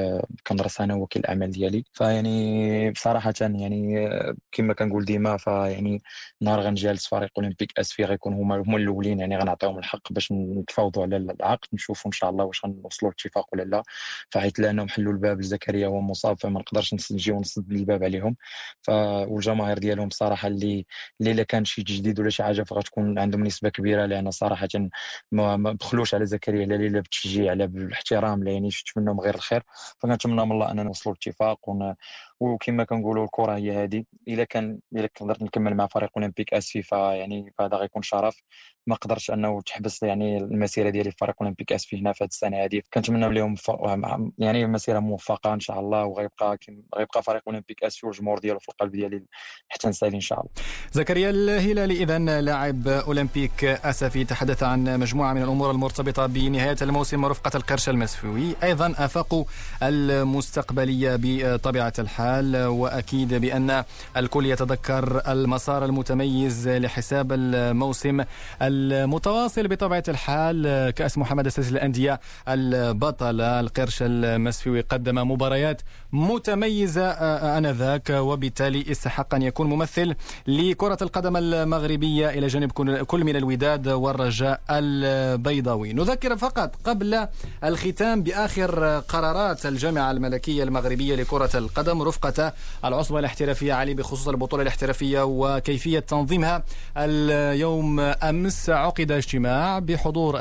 كندرس أنا وكيل الاعمال ديالي. فيعني بصراحه يعني كما كنقول ديما فيعني نهار غنجالس فريق أولمبيك أسفي غيكون هما هما الأولين. يعني غنعطيهم الحق باش نتفاوضوا على العقد نشوفوا إن شاء الله واش غنوصلوا لاتفاق ولا لا. فحيت لأنهم حلوا الباب لزكريا هو مصاب فما نقدرش نجي ونسد الباب عليهم. ف والجماهير ديالهم صراحة اللي اللي كان شي تجديد ولا شي حاجة فغتكون عندهم نسبة كبيرة لأن صراحة ما بخلوش على زكريا لا لا بالتشجيع لا بالاحترام لا يعني شفت منهم غير الخير فكنتمنى من الله أننا نوصلوا لاتفاق. وكما كنقولوا الكرة هي هذه إلا كان إلا قدرت نكمل مع فريق أولمبيك آسفي فيعني فهذا غيكون شرف. ما قدرتش أنه تحبس يعني المسيرة ديالي في فريق أولمبيك آسفي هنا في هذه السنة هذه كنتمنى لهم. يعني مسيرة موفقة إن شاء الله وغيبقى غيبقى فريق أولمبيك آسفي والجمهور ديالو في القلب ديالي حتى نسالي إن شاء الله. زكريا الهلالي اذا لاعب أولمبيك آسفي تحدث عن مجموعة من الأمور المرتبطة بنهاية الموسم ورفقه القرش المسفوي. أيضا آفاق المستقبلية بطبيعة الحال. وأكيد بأن الكل يتذكر المسار المتميز لحساب الموسم المتواصل بطبيعة الحال. كأس محمد السادس للانديه البطله القرش المسفوي قدم مباريات متميزة آنذاك وبالتالي استحق أن يكون ممثل لكرة القدم المغربية إلى جانب كل من الوداد والرجاء البيضاوي. نذكر فقط قبل الختام بآخر قرارات الجامعة الملكية المغربية لكرة القدم رفقه العصبة الاحترافية علي بخصوص البطولة الاحترافية وكيفية تنظيمها. اليوم أمس عقد اجتماع بحضور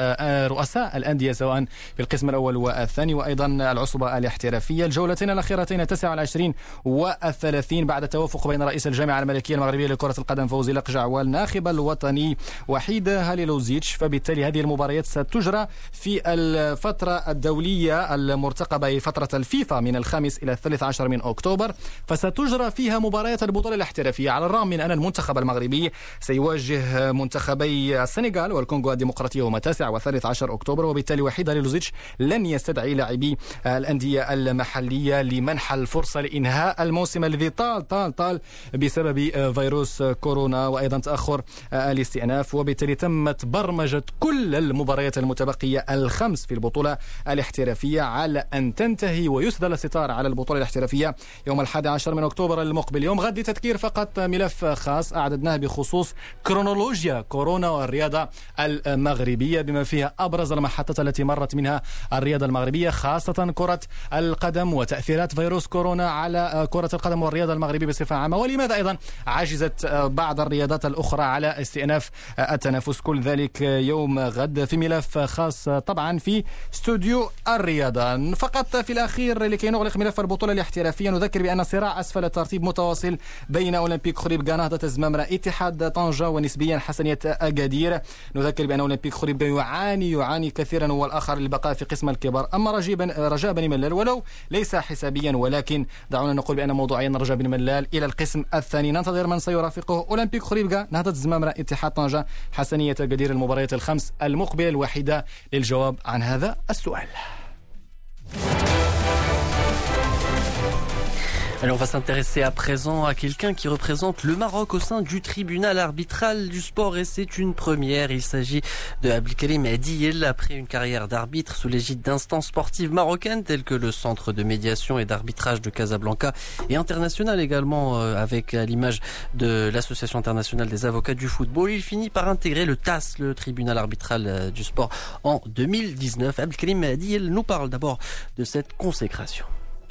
رؤساء الأندية سواء في القسم الأول والثاني وأيضا العصبة الاحترافية. الجولتين الأخيرتين 29 والثلاثين بعد توافق بين رئيس الجامعة الملكية المغربية لكرة القدم فوزي لقجع والناخب الوطني وحيد هاليلوزيتش. فبالتالي هذه المباريات ستجرى في الفترة الدولية المرتقبة فترة الفيفا من الخامس إلى الثالث عشر من اكتوبر فستجرى فيها مباريات البطولة الاحترافية. على الرغم من أن المنتخب المغربي سيواجه منتخبي السنغال والكونغو الديمقراطيه يوم 9 وثالث عشر أكتوبر وبالتالي وحيد لوزيتش لن يستدعي لاعبي الأندية المحلية لمنح الفرصة لإنهاء الموسم الذي طال طال طال بسبب فيروس كورونا وأيضا تأخر الاستئناف. وبالتالي تمت برمجة كل المباريات المتبقية الخمس في البطولة الاحترافية على أن تنتهي ويسدل الستار على البطولة الاحترافية يوم الحادي عشر من أكتوبر المقبل يوم غد لتذكير فقط ملف خاص أعددناه بخصوص كرونولوجيا كورونا والرياضة المغربية بما فيها أبرز المحطات التي مرت منها الرياضة المغربية خاصة كرة القدم وتأثيرات فيروس كورونا على كرة القدم والرياضة المغربية بصفة عامة. ولماذا أيضا عجزت بعض الرياضات الأخرى على استئناف التنافس؟ كل ذلك يوم غد في ملف خاص طبعا في استوديو الرياضة. فقط في الأخير لكي نغلق ملف البطولة الاحترافية نذكر بأن صراع أسفل الترتيب متواصل بين أولمبيك خريبكا نهضة الزمامرة اتحاد طنجة ونسبيا حسنية أكادير. نذكر بأن أولمبيك خريبكا يعاني يعاني كثيرا هو الآخر للبقاء في قسم الكبار. أما رجاء بن ملال ولو ليس حسابيا ولكن دعونا نقول بأن موضوعيا رجاء بن ملال إلى القسم الثاني. ننتظر من سيرافقه أولمبيك خريبكا نهضة الزمامرة اتحاد طنجة حسنية أكادير المباريات الخمس المقبلة الوحيدة للجواب عن هذا السؤال. Allez, on va s'intéresser à présent à quelqu'un qui représente le Maroc au sein du tribunal arbitral du sport et c'est une première. Il s'agit de Abdelkarim Adiyel après une carrière d'arbitre sous l'égide d'instances sportives marocaines telles que le centre de médiation et d'arbitrage de Casablanca et international également euh, avec l'image de l'association internationale des avocats du football. Il finit par intégrer le TAS, le tribunal arbitral euh, du sport en 2019. Abdelkarim Adiyel nous parle d'abord de cette consécration.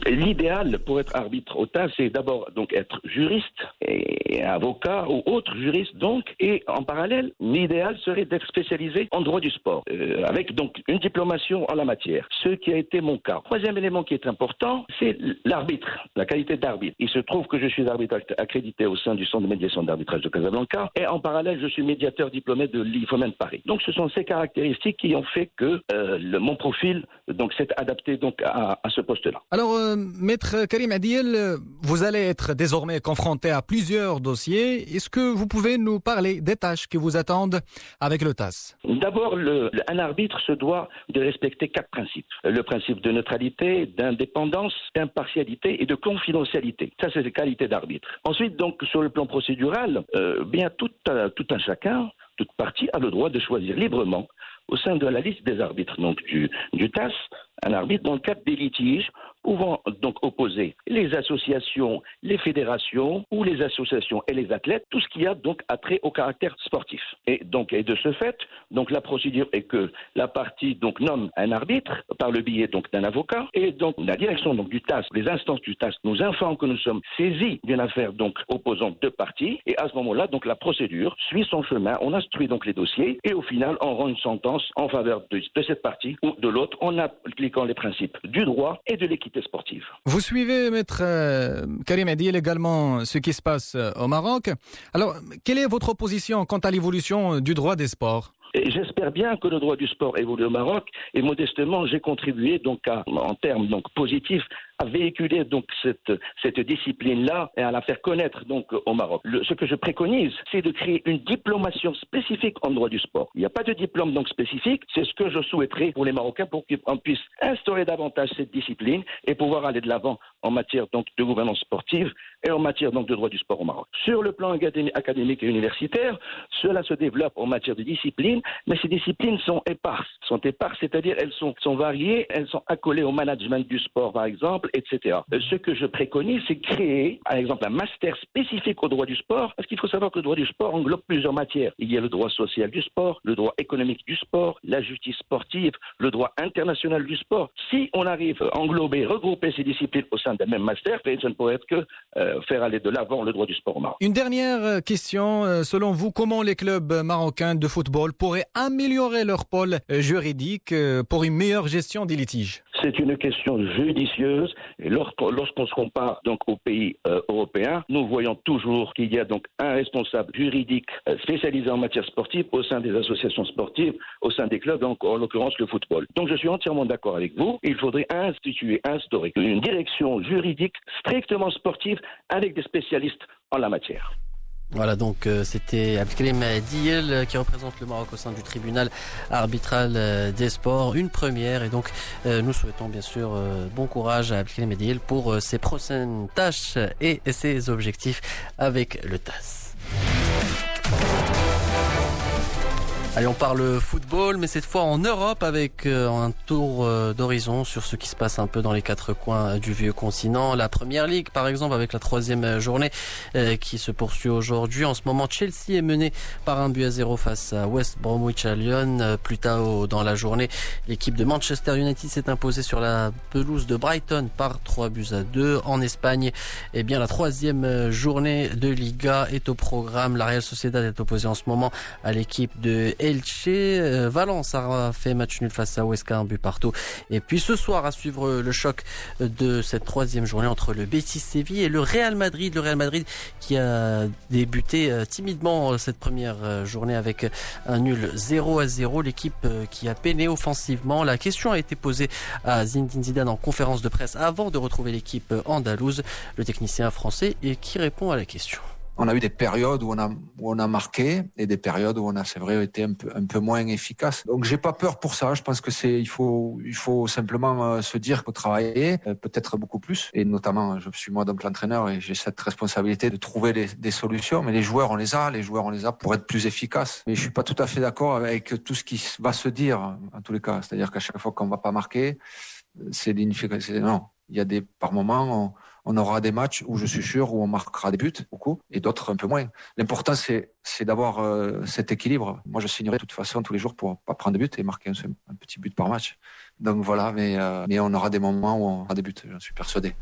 L'idéal pour être arbitre au TAS, c'est d'abord donc être juriste et avocat ou autre juriste donc, et en parallèle, l'idéal serait d'être spécialisé en droit du sport, euh, avec donc une diplomation en la matière, ce qui a été mon cas. Troisième élément qui est important, c'est l'arbitre, la qualité d'arbitre. Il se trouve que je suis arbitre accrédité au sein du Centre de médiation d'arbitrage de Casablanca, et en parallèle, je suis médiateur diplômé de l'IFOMEN Paris. Donc, ce sont ces caractéristiques qui ont fait que euh, mon profil donc s'est adapté donc à, à ce poste-là. Alors, euh, maître Karim Adiel, vous allez être désormais confronté à plusieurs dossiers. Est-ce que vous pouvez nous parler des tâches qui vous attendent avec le TAS? D'abord, un arbitre se doit de respecter quatre principes. Le principe de neutralité, d'indépendance, d'impartialité et de confidentialité. Ça, c'est les qualités d'arbitre. Ensuite, donc, sur le plan procédural, euh, bien tout, euh, tout un chacun, toute partie a le droit de choisir librement au sein de la liste des arbitres donc du, du TAS un arbitre dans le cadre des litiges pouvant donc opposer les associations, les fédérations ou les associations et les athlètes, tout ce qui a donc attrait au caractère sportif. Et donc, et de ce fait, donc la procédure est que la partie donc nomme un arbitre par le biais donc d'un avocat et donc la direction donc du TAS, les instances du TAS nous informent que nous sommes saisis d'une affaire donc opposant deux parties et à ce moment-là donc la procédure suit son chemin, on instruit donc les dossiers et au final on rend une sentence en faveur de cette partie ou de l'autre en appliquant les principes du droit et de l'équité sportive. Vous suivez, maître euh, Karim Adiel, également ce qui se passe euh, au Maroc. Alors, quelle est votre position quant à l'évolution du droit des sports? J'espère bien que le droit du sport évolue au Maroc et modestement j'ai contribué donc à, en termes donc positifs à véhiculer donc cette, cette discipline-là et à la faire connaître donc au Maroc. Le, ce que je préconise, c'est de créer une diplomation spécifique en droit du sport. Il n'y a pas de diplôme donc spécifique, c'est ce que je souhaiterais pour les Marocains pour qu'on puisse instaurer davantage cette discipline et pouvoir aller de l'avant en matière donc de gouvernance sportive et en matière donc de droit du sport au Maroc. Sur le plan académique et universitaire, cela se développe en matière de discipline, mais ces disciplines sont éparses, sont éparses, c'est-à-dire elles sont, sont variées, elles sont accolées au management du sport par exemple etc. Euh, ce que je préconise, c'est créer, par exemple, un master spécifique au droit du sport, parce qu'il faut savoir que le droit du sport englobe plusieurs matières. Il y a le droit social du sport, le droit économique du sport, la justice sportive, le droit international du sport. Si on arrive à englober, regrouper ces disciplines au sein d'un même master, ça ne pourrait être que euh, faire aller de l'avant le droit du sport au Maroc. Une dernière euh, question, selon vous, comment les clubs marocains de football pourraient améliorer leur pôle juridique pour une meilleure gestion des litiges? C'est une question judicieuse. Et lorsqu'on se compare donc aux pays euh, européens, nous voyons toujours qu'il y a donc un responsable juridique euh, spécialisé en matière sportive au sein des associations sportives, au sein des clubs, en l'occurrence le football. Donc je suis entièrement d'accord avec vous. Il faudrait instituer, instaurer une direction juridique strictement sportive avec des spécialistes en la matière. Voilà, donc euh, c'était Abdelkrim Diel euh, qui représente le Maroc au sein du tribunal arbitral euh, des sports. Une première et donc nous souhaitons bien sûr bon courage à Abdelkrim Diel pour ses prochaines tâches et ses objectifs avec le TAS. Allez, on parle football, mais cette fois en Europe avec euh, un tour euh, d'horizon sur ce qui se passe un peu dans les quatre coins du vieux continent. La Première Ligue, par exemple, avec la troisième journée euh, qui se poursuit aujourd'hui. En ce moment, Chelsea est mené par un but à zéro face à West Bromwich Albion. Plus tard dans la journée, l'équipe de Manchester United s'est imposée sur la pelouse de Brighton par trois buts à deux. En Espagne, eh bien, la troisième journée de Liga est au programme. La Real Sociedad est opposée en ce moment à l'équipe de Elche. Euh, Valence a fait match nul face à Huesca, un but partout. Et puis ce soir, à suivre le choc de cette troisième journée entre le Betis Séville et le Real Madrid. Le Real Madrid qui a débuté euh, timidement euh, cette première journée avec un nul 0 à 0. L'équipe qui a peiné offensivement. La question a été posée à Zinedine Zidane en conférence de presse avant de retrouver l'équipe andalouse. Le technicien français et qui répond à la question on a eu des périodes où on a, où on a marqué et des périodes où on a, c'est vrai, été un peu, un peu moins efficace. Donc, j'ai pas peur pour ça. Je pense que c'est, il faut, il faut simplement euh, se dire faut travailler, euh, peut-être beaucoup plus. Et notamment, je suis moi donc l'entraîneur et j'ai cette responsabilité de trouver des, des solutions. Mais les joueurs, on les a, les joueurs, on les a pour être plus efficaces. Mais je suis pas tout à fait d'accord avec tout ce qui va se dire, en tous les cas. C'est-à-dire qu'à chaque fois qu'on va pas marquer, c'est l'inefficacité. Non. Il y a des, par moments, aura des matchs où je suis sûr où on marquera des buts beaucoup et d'autres un peu moins. L'important c'est d'avoir euh, cet équilibre. Moi, je signerai de toute façon tous les jours pour pas prendre de but et marquer un, petit but par match. Donc voilà, mais euh, mais on aura des moments où on aura des buts, j'en suis persuadé.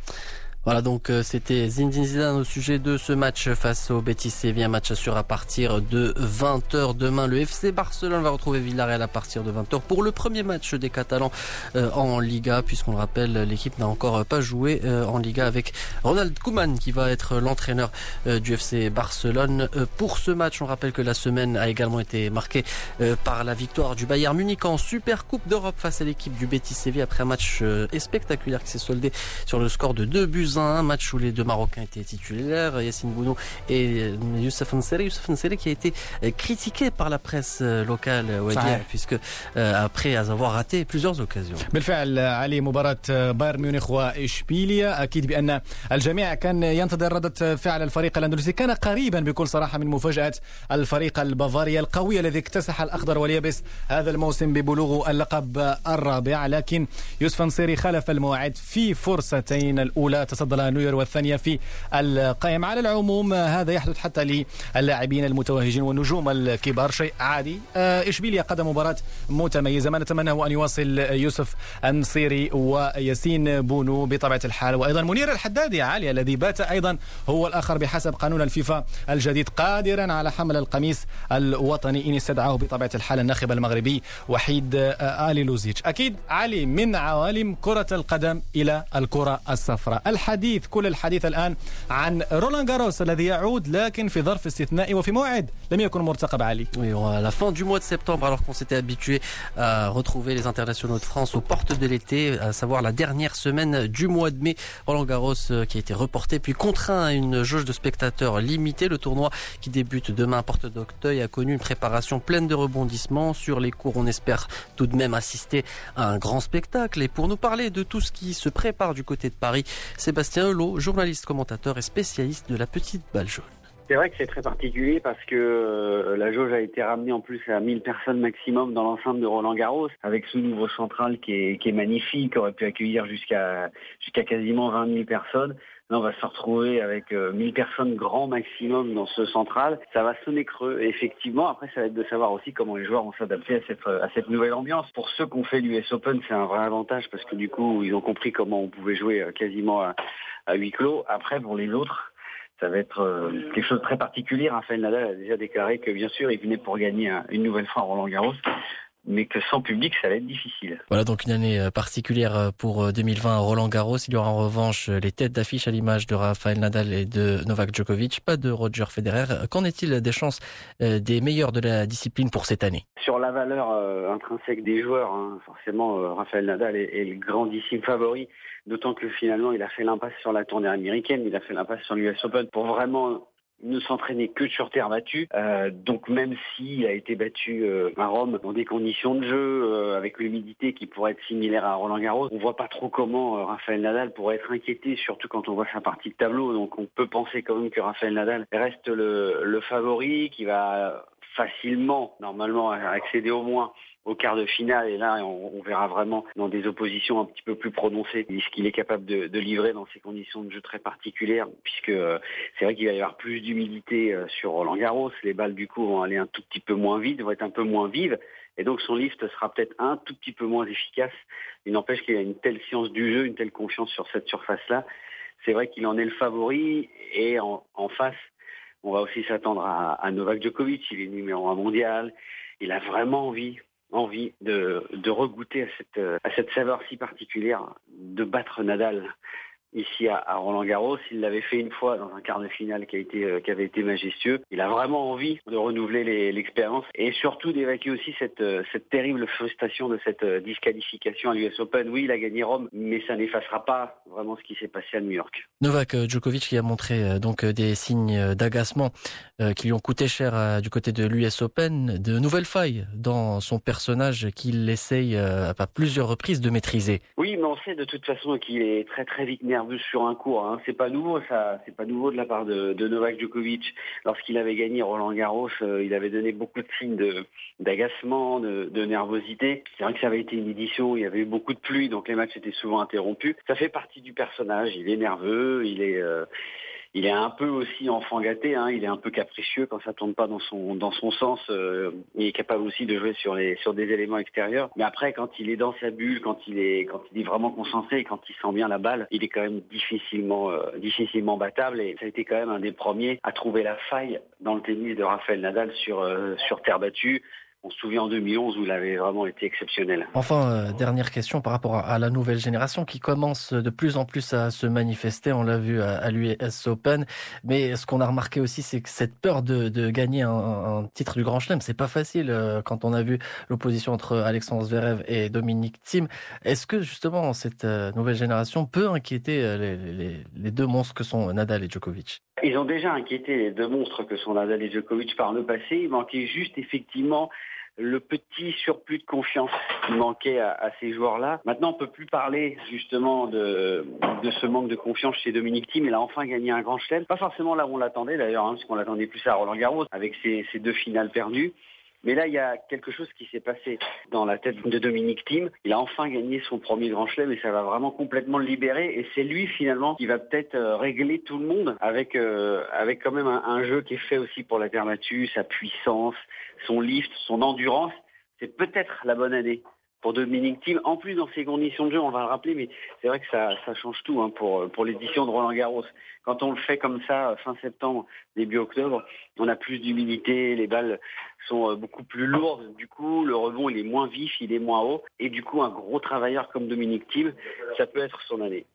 Voilà, donc euh, c'était Zinedine Zidane au sujet de ce match face au Betis Séville. Un match assure à partir de 20h demain. Le FC Barcelone va retrouver Villarreal à partir de 20h pour le premier match des Catalans euh, en Liga, puisqu'on le rappelle, l'équipe n'a encore pas joué euh, en Liga avec Ronald Koeman qui va être l'entraîneur du FC Barcelone. Pour ce match, on rappelle que la semaine a également été marquée par la victoire du Bayern Munich en Super Coupe d'Europe face à l'équipe du Betis Séville après un match spectaculaire qui s'est soldé sur le score de 2 buts un match où les deux Marocains étaient titulaires, Yassine Bounou et Youssef Nseri. Youssef Nseri qui a été euh, critiqué par la presse euh, locale puisque euh, après avoir raté plusieurs occasions. بالفعل علي مباراة بايرن ميونخ وإشبيليا. أكيد بأن الجميع كان ينتظر ردة فعل الفريق الأندلسي. كان قريبا بكل صراحة من مفاجأة الفريق البافاري القوي الذي اكتسح الأخضر واليابس هذا الموسم ببلوغ اللقب الرابع. لكن يوسف نصيري خلف الموعد في فرصتين الأولى. تصدى لها نوير والثانية في القائم على العموم. هذا يحدث حتى للاعبين المتوهجين والنجوم الكبار. شيء عادي. آه، إشبيليا قدم مباراة متميزة؟ ما نتمناه أن يواصل يوسف النصيري وياسين بونو بطبيعة الحال. وأيضا منير الحدادي عالية الذي بات أيضا هو الآخر بحسب قانون الفيفا الجديد قادرا على حمل القميص الوطني إن استدعاه بطبيعة الحال الناخب المغربي وحيد آه، آلي لوزيتش. أكيد علي من عوالم كرة القدم إلى الكرة الصفراء. الحديث الحديث كل الحديث الآن عن رولان جاروس الذي يعود لكن في ظرف استثنائي وفي موعد لم يكن مرتقب علي Oui, à la fin du mois de septembre, alors qu'on s'était habitué à retrouver les internationaux de France aux portes de l'été, à savoir la dernière semaine du mois de mai, Roland Garros euh, qui a été reporté puis contraint à une jauge de spectateurs limitée. Le tournoi qui débute demain à Porte d'Octeuil a connu une préparation pleine de rebondissements. Sur les cours, on espère tout de même assister à un grand spectacle. Et pour nous parler de tout ce qui se prépare du côté de Paris, Sébastien Sébastien Hulot, journaliste, commentateur et spécialiste de la petite balle jaune. C'est vrai que c'est très particulier parce que euh, la jauge a été ramenée en plus à 1000 personnes maximum dans l'enceinte de Roland Garros avec ce nouveau central qui est, qui est magnifique, qui aurait pu accueillir jusqu'à jusqu'à quasiment 20 000 personnes. On va se retrouver avec 1000 euh, personnes grand maximum dans ce central. Ça va sonner creux. effectivement, après, ça va être de savoir aussi comment les joueurs vont s'adapter à cette, à cette nouvelle ambiance. Pour ceux qui ont fait l'US Open, c'est un vrai avantage parce que du coup, ils ont compris comment on pouvait jouer euh, quasiment à, huis clos. Après, pour les autres, ça va être euh, quelque chose de très particulier. Rafael Nadal a déjà déclaré que bien sûr, il venait pour gagner une nouvelle fois Roland Garros mais que sans public, ça va être difficile. Voilà donc une année euh, particulière euh, pour 2020 à Roland Garros. Il y aura en revanche les têtes d'affiche à l'image de Rafael Nadal et de Novak Djokovic, pas de Roger Federer. Qu'en est-il des chances des meilleurs de la discipline pour cette année? Sur la valeur intrinsèque des joueurs, hein, forcément, Rafael Nadal est, est le grandissime favori. D'autant que finalement, il a fait l'impasse sur la tournée américaine, il a fait l'impasse sur l'US Open pour vraiment ne s'entraîner que sur terre battue. Euh, donc même s'il a été battu euh, à Rome dans des conditions de jeu euh, avec l'humidité qui pourrait être similaire à Roland Garros, on voit pas trop comment Raphaël Nadal pourrait être inquiété, surtout quand on voit sa partie de tableau. Donc on peut penser quand même que Raphaël Nadal reste le favori, qui va facilement, normalement, accéder au moins au quart de finale. Et là, on, verra vraiment dans des oppositions un petit peu plus prononcées ce qu'il est capable de, livrer dans ces conditions de jeu très particulières, puisque euh, c'est vrai qu'il va y avoir plus d'humidité euh, sur Roland Garros. Les balles, du coup, vont aller un tout petit peu moins vite, vont être un peu moins vives. Et donc son lift sera peut-être un tout petit peu moins efficace. Il n'empêche qu'il a une telle science du jeu, une telle confiance sur cette surface-là. C'est vrai qu'il en est le favori. Et en, face, on va aussi s'attendre à, à Novak Djokovic. Il est numéro un mondial. Il a vraiment envie envie de, de regoûter à cette, à cette saveur si particulière de battre Nadal ici à, Roland Garros. Il l'avait fait une fois dans un quart de finale qui, a été, euh, qui avait été majestueux. Il a vraiment envie de renouveler l'expérience et surtout d'évacuer aussi cette, euh, cette terrible frustration de cette euh, disqualification à l'US Open. Oui, il a gagné Rome, mais ça n'effacera pas vraiment ce qui s'est passé à New York. Novak Djokovic qui a montré donc des signes d'agacement qui lui ont coûté cher du côté de l'US Open, de nouvelles failles dans son personnage qu'il essaye à plusieurs reprises de maîtriser. Oui, mais on sait de toute façon qu'il est très très vite nerveux sur un cours. Hein. C'est pas nouveau, ça. C'est pas nouveau de la part de, Novak Djokovic. Lorsqu'il avait gagné Roland Garros, euh, il avait donné beaucoup de signes d'agacement, de, nervosité. C'est vrai que ça avait été une édition où il y avait eu beaucoup de pluie, donc les matchs étaient souvent interrompus. Ça fait partie du personnage. Il est nerveux, il est, euh, il est un peu aussi enfant gâté. Hein, il est un peu capricieux quand ça tourne pas dans son dans son sens. Euh, il est capable aussi de jouer sur les sur des éléments extérieurs. Mais après, quand il est dans sa bulle, quand il est quand il est vraiment concentré, quand il sent bien la balle, il est quand même difficilement euh, difficilement battable. Et ça a été quand même un des premiers à trouver la faille dans le tennis de Rafael Nadal sur euh, sur terre battue on se souvient en 2011 où il avait vraiment été exceptionnel. Enfin, euh, dernière question par rapport à, la nouvelle génération qui commence de plus en plus à se manifester. On l'a vu à, l'US Open. Mais ce qu'on a remarqué aussi, c'est que cette peur de, gagner un, titre du Grand Chelem, c'est pas facile euh, quand on a vu l'opposition entre Alexandre Zverev et Dominique Thiem. Est-ce que justement cette euh, nouvelle génération peut inquiéter les, les deux monstres que sont Nadal et Djokovic? Ils ont déjà inquiété les deux monstres que sont Nadal et Djokovic par le passé. Il manquait juste effectivement le petit surplus de confiance qui manquait à, ces joueurs-là. Maintenant, on peut plus parler justement de, ce manque de confiance chez Dominique Thiem. Il a enfin gagné un grand chelem. Pas forcément là où on l'attendait d'ailleurs, hein, parce qu'on l'attendait plus à Roland Garros avec ses, ses deux finales perdues. Mais là, il y a quelque chose qui s'est passé dans la tête de Dominique Thiem. Il a enfin gagné son premier grand chelem et ça va vraiment complètement le libérer. Et c'est lui finalement qui va peut-être euh, régler tout le monde avec euh, avec quand même un, jeu qui est fait aussi pour la terre sa puissance, son lift, son endurance. C'est peut-être la bonne année pour Dominique Thiem. En plus, dans ces conditions de jeu, on va le rappeler, mais c'est vrai que ça, change tout hein, pour, l'édition de Roland Garros. Quand on le fait comme ça, fin septembre, début octobre, on a plus d'humidité, les balles sont euh, beaucoup plus lourdes. Du coup, le rebond, il est moins vif, il est moins haut. Et du coup, un gros travailleur comme Dominique Thiem, ça peut être son année.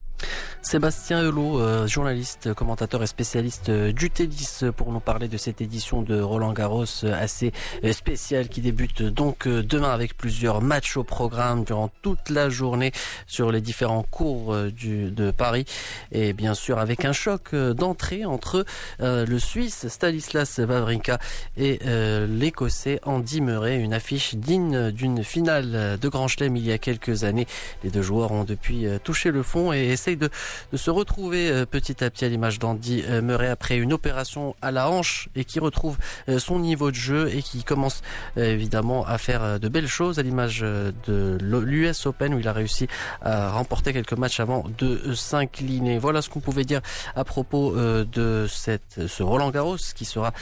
Sébastien Hulot, euh, journaliste, commentateur et spécialiste euh, du tennis pour nous parler de cette édition de Roland Garros euh, assez spéciale qui débute donc demain avec plusieurs matchs au programme durant toute la journée sur les différents cours de Paris et bien sûr avec un choc d'entrée entre le Suisse Stanislas Wawrinka et l'Écossais Andy Murray, une affiche digne d'une finale de Grand Chelem il y a quelques années. Les deux joueurs ont depuis touché le fond et essayent de de se retrouver euh, petit à petit à l'image d'Andy euh, Murray après une opération à la hanche et qui retrouve euh, son niveau de jeu et qui commence évidemment à faire de belles choses à l'image de l'US Open où il a réussi à remporter quelques matchs avant de s'incliner. Voilà ce qu'on pouvait dire à propos de cette, ce Roland Garros qui sera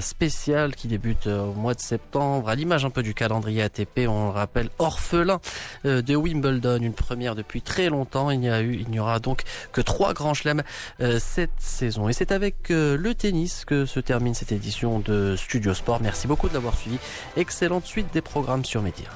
spécial, qui débute au mois de septembre, à l'image un peu du calendrier ATP, on le rappelle, orphelin de Wimbledon, une première depuis très longtemps. Il y a eu, il n'y aura donc que trois grands chelems euh, cette saison. Et c'est avec euh, le tennis que se termine cette édition de Studio Sport. Merci beaucoup de l'avoir suivi. Excellente suite des programmes sur Média.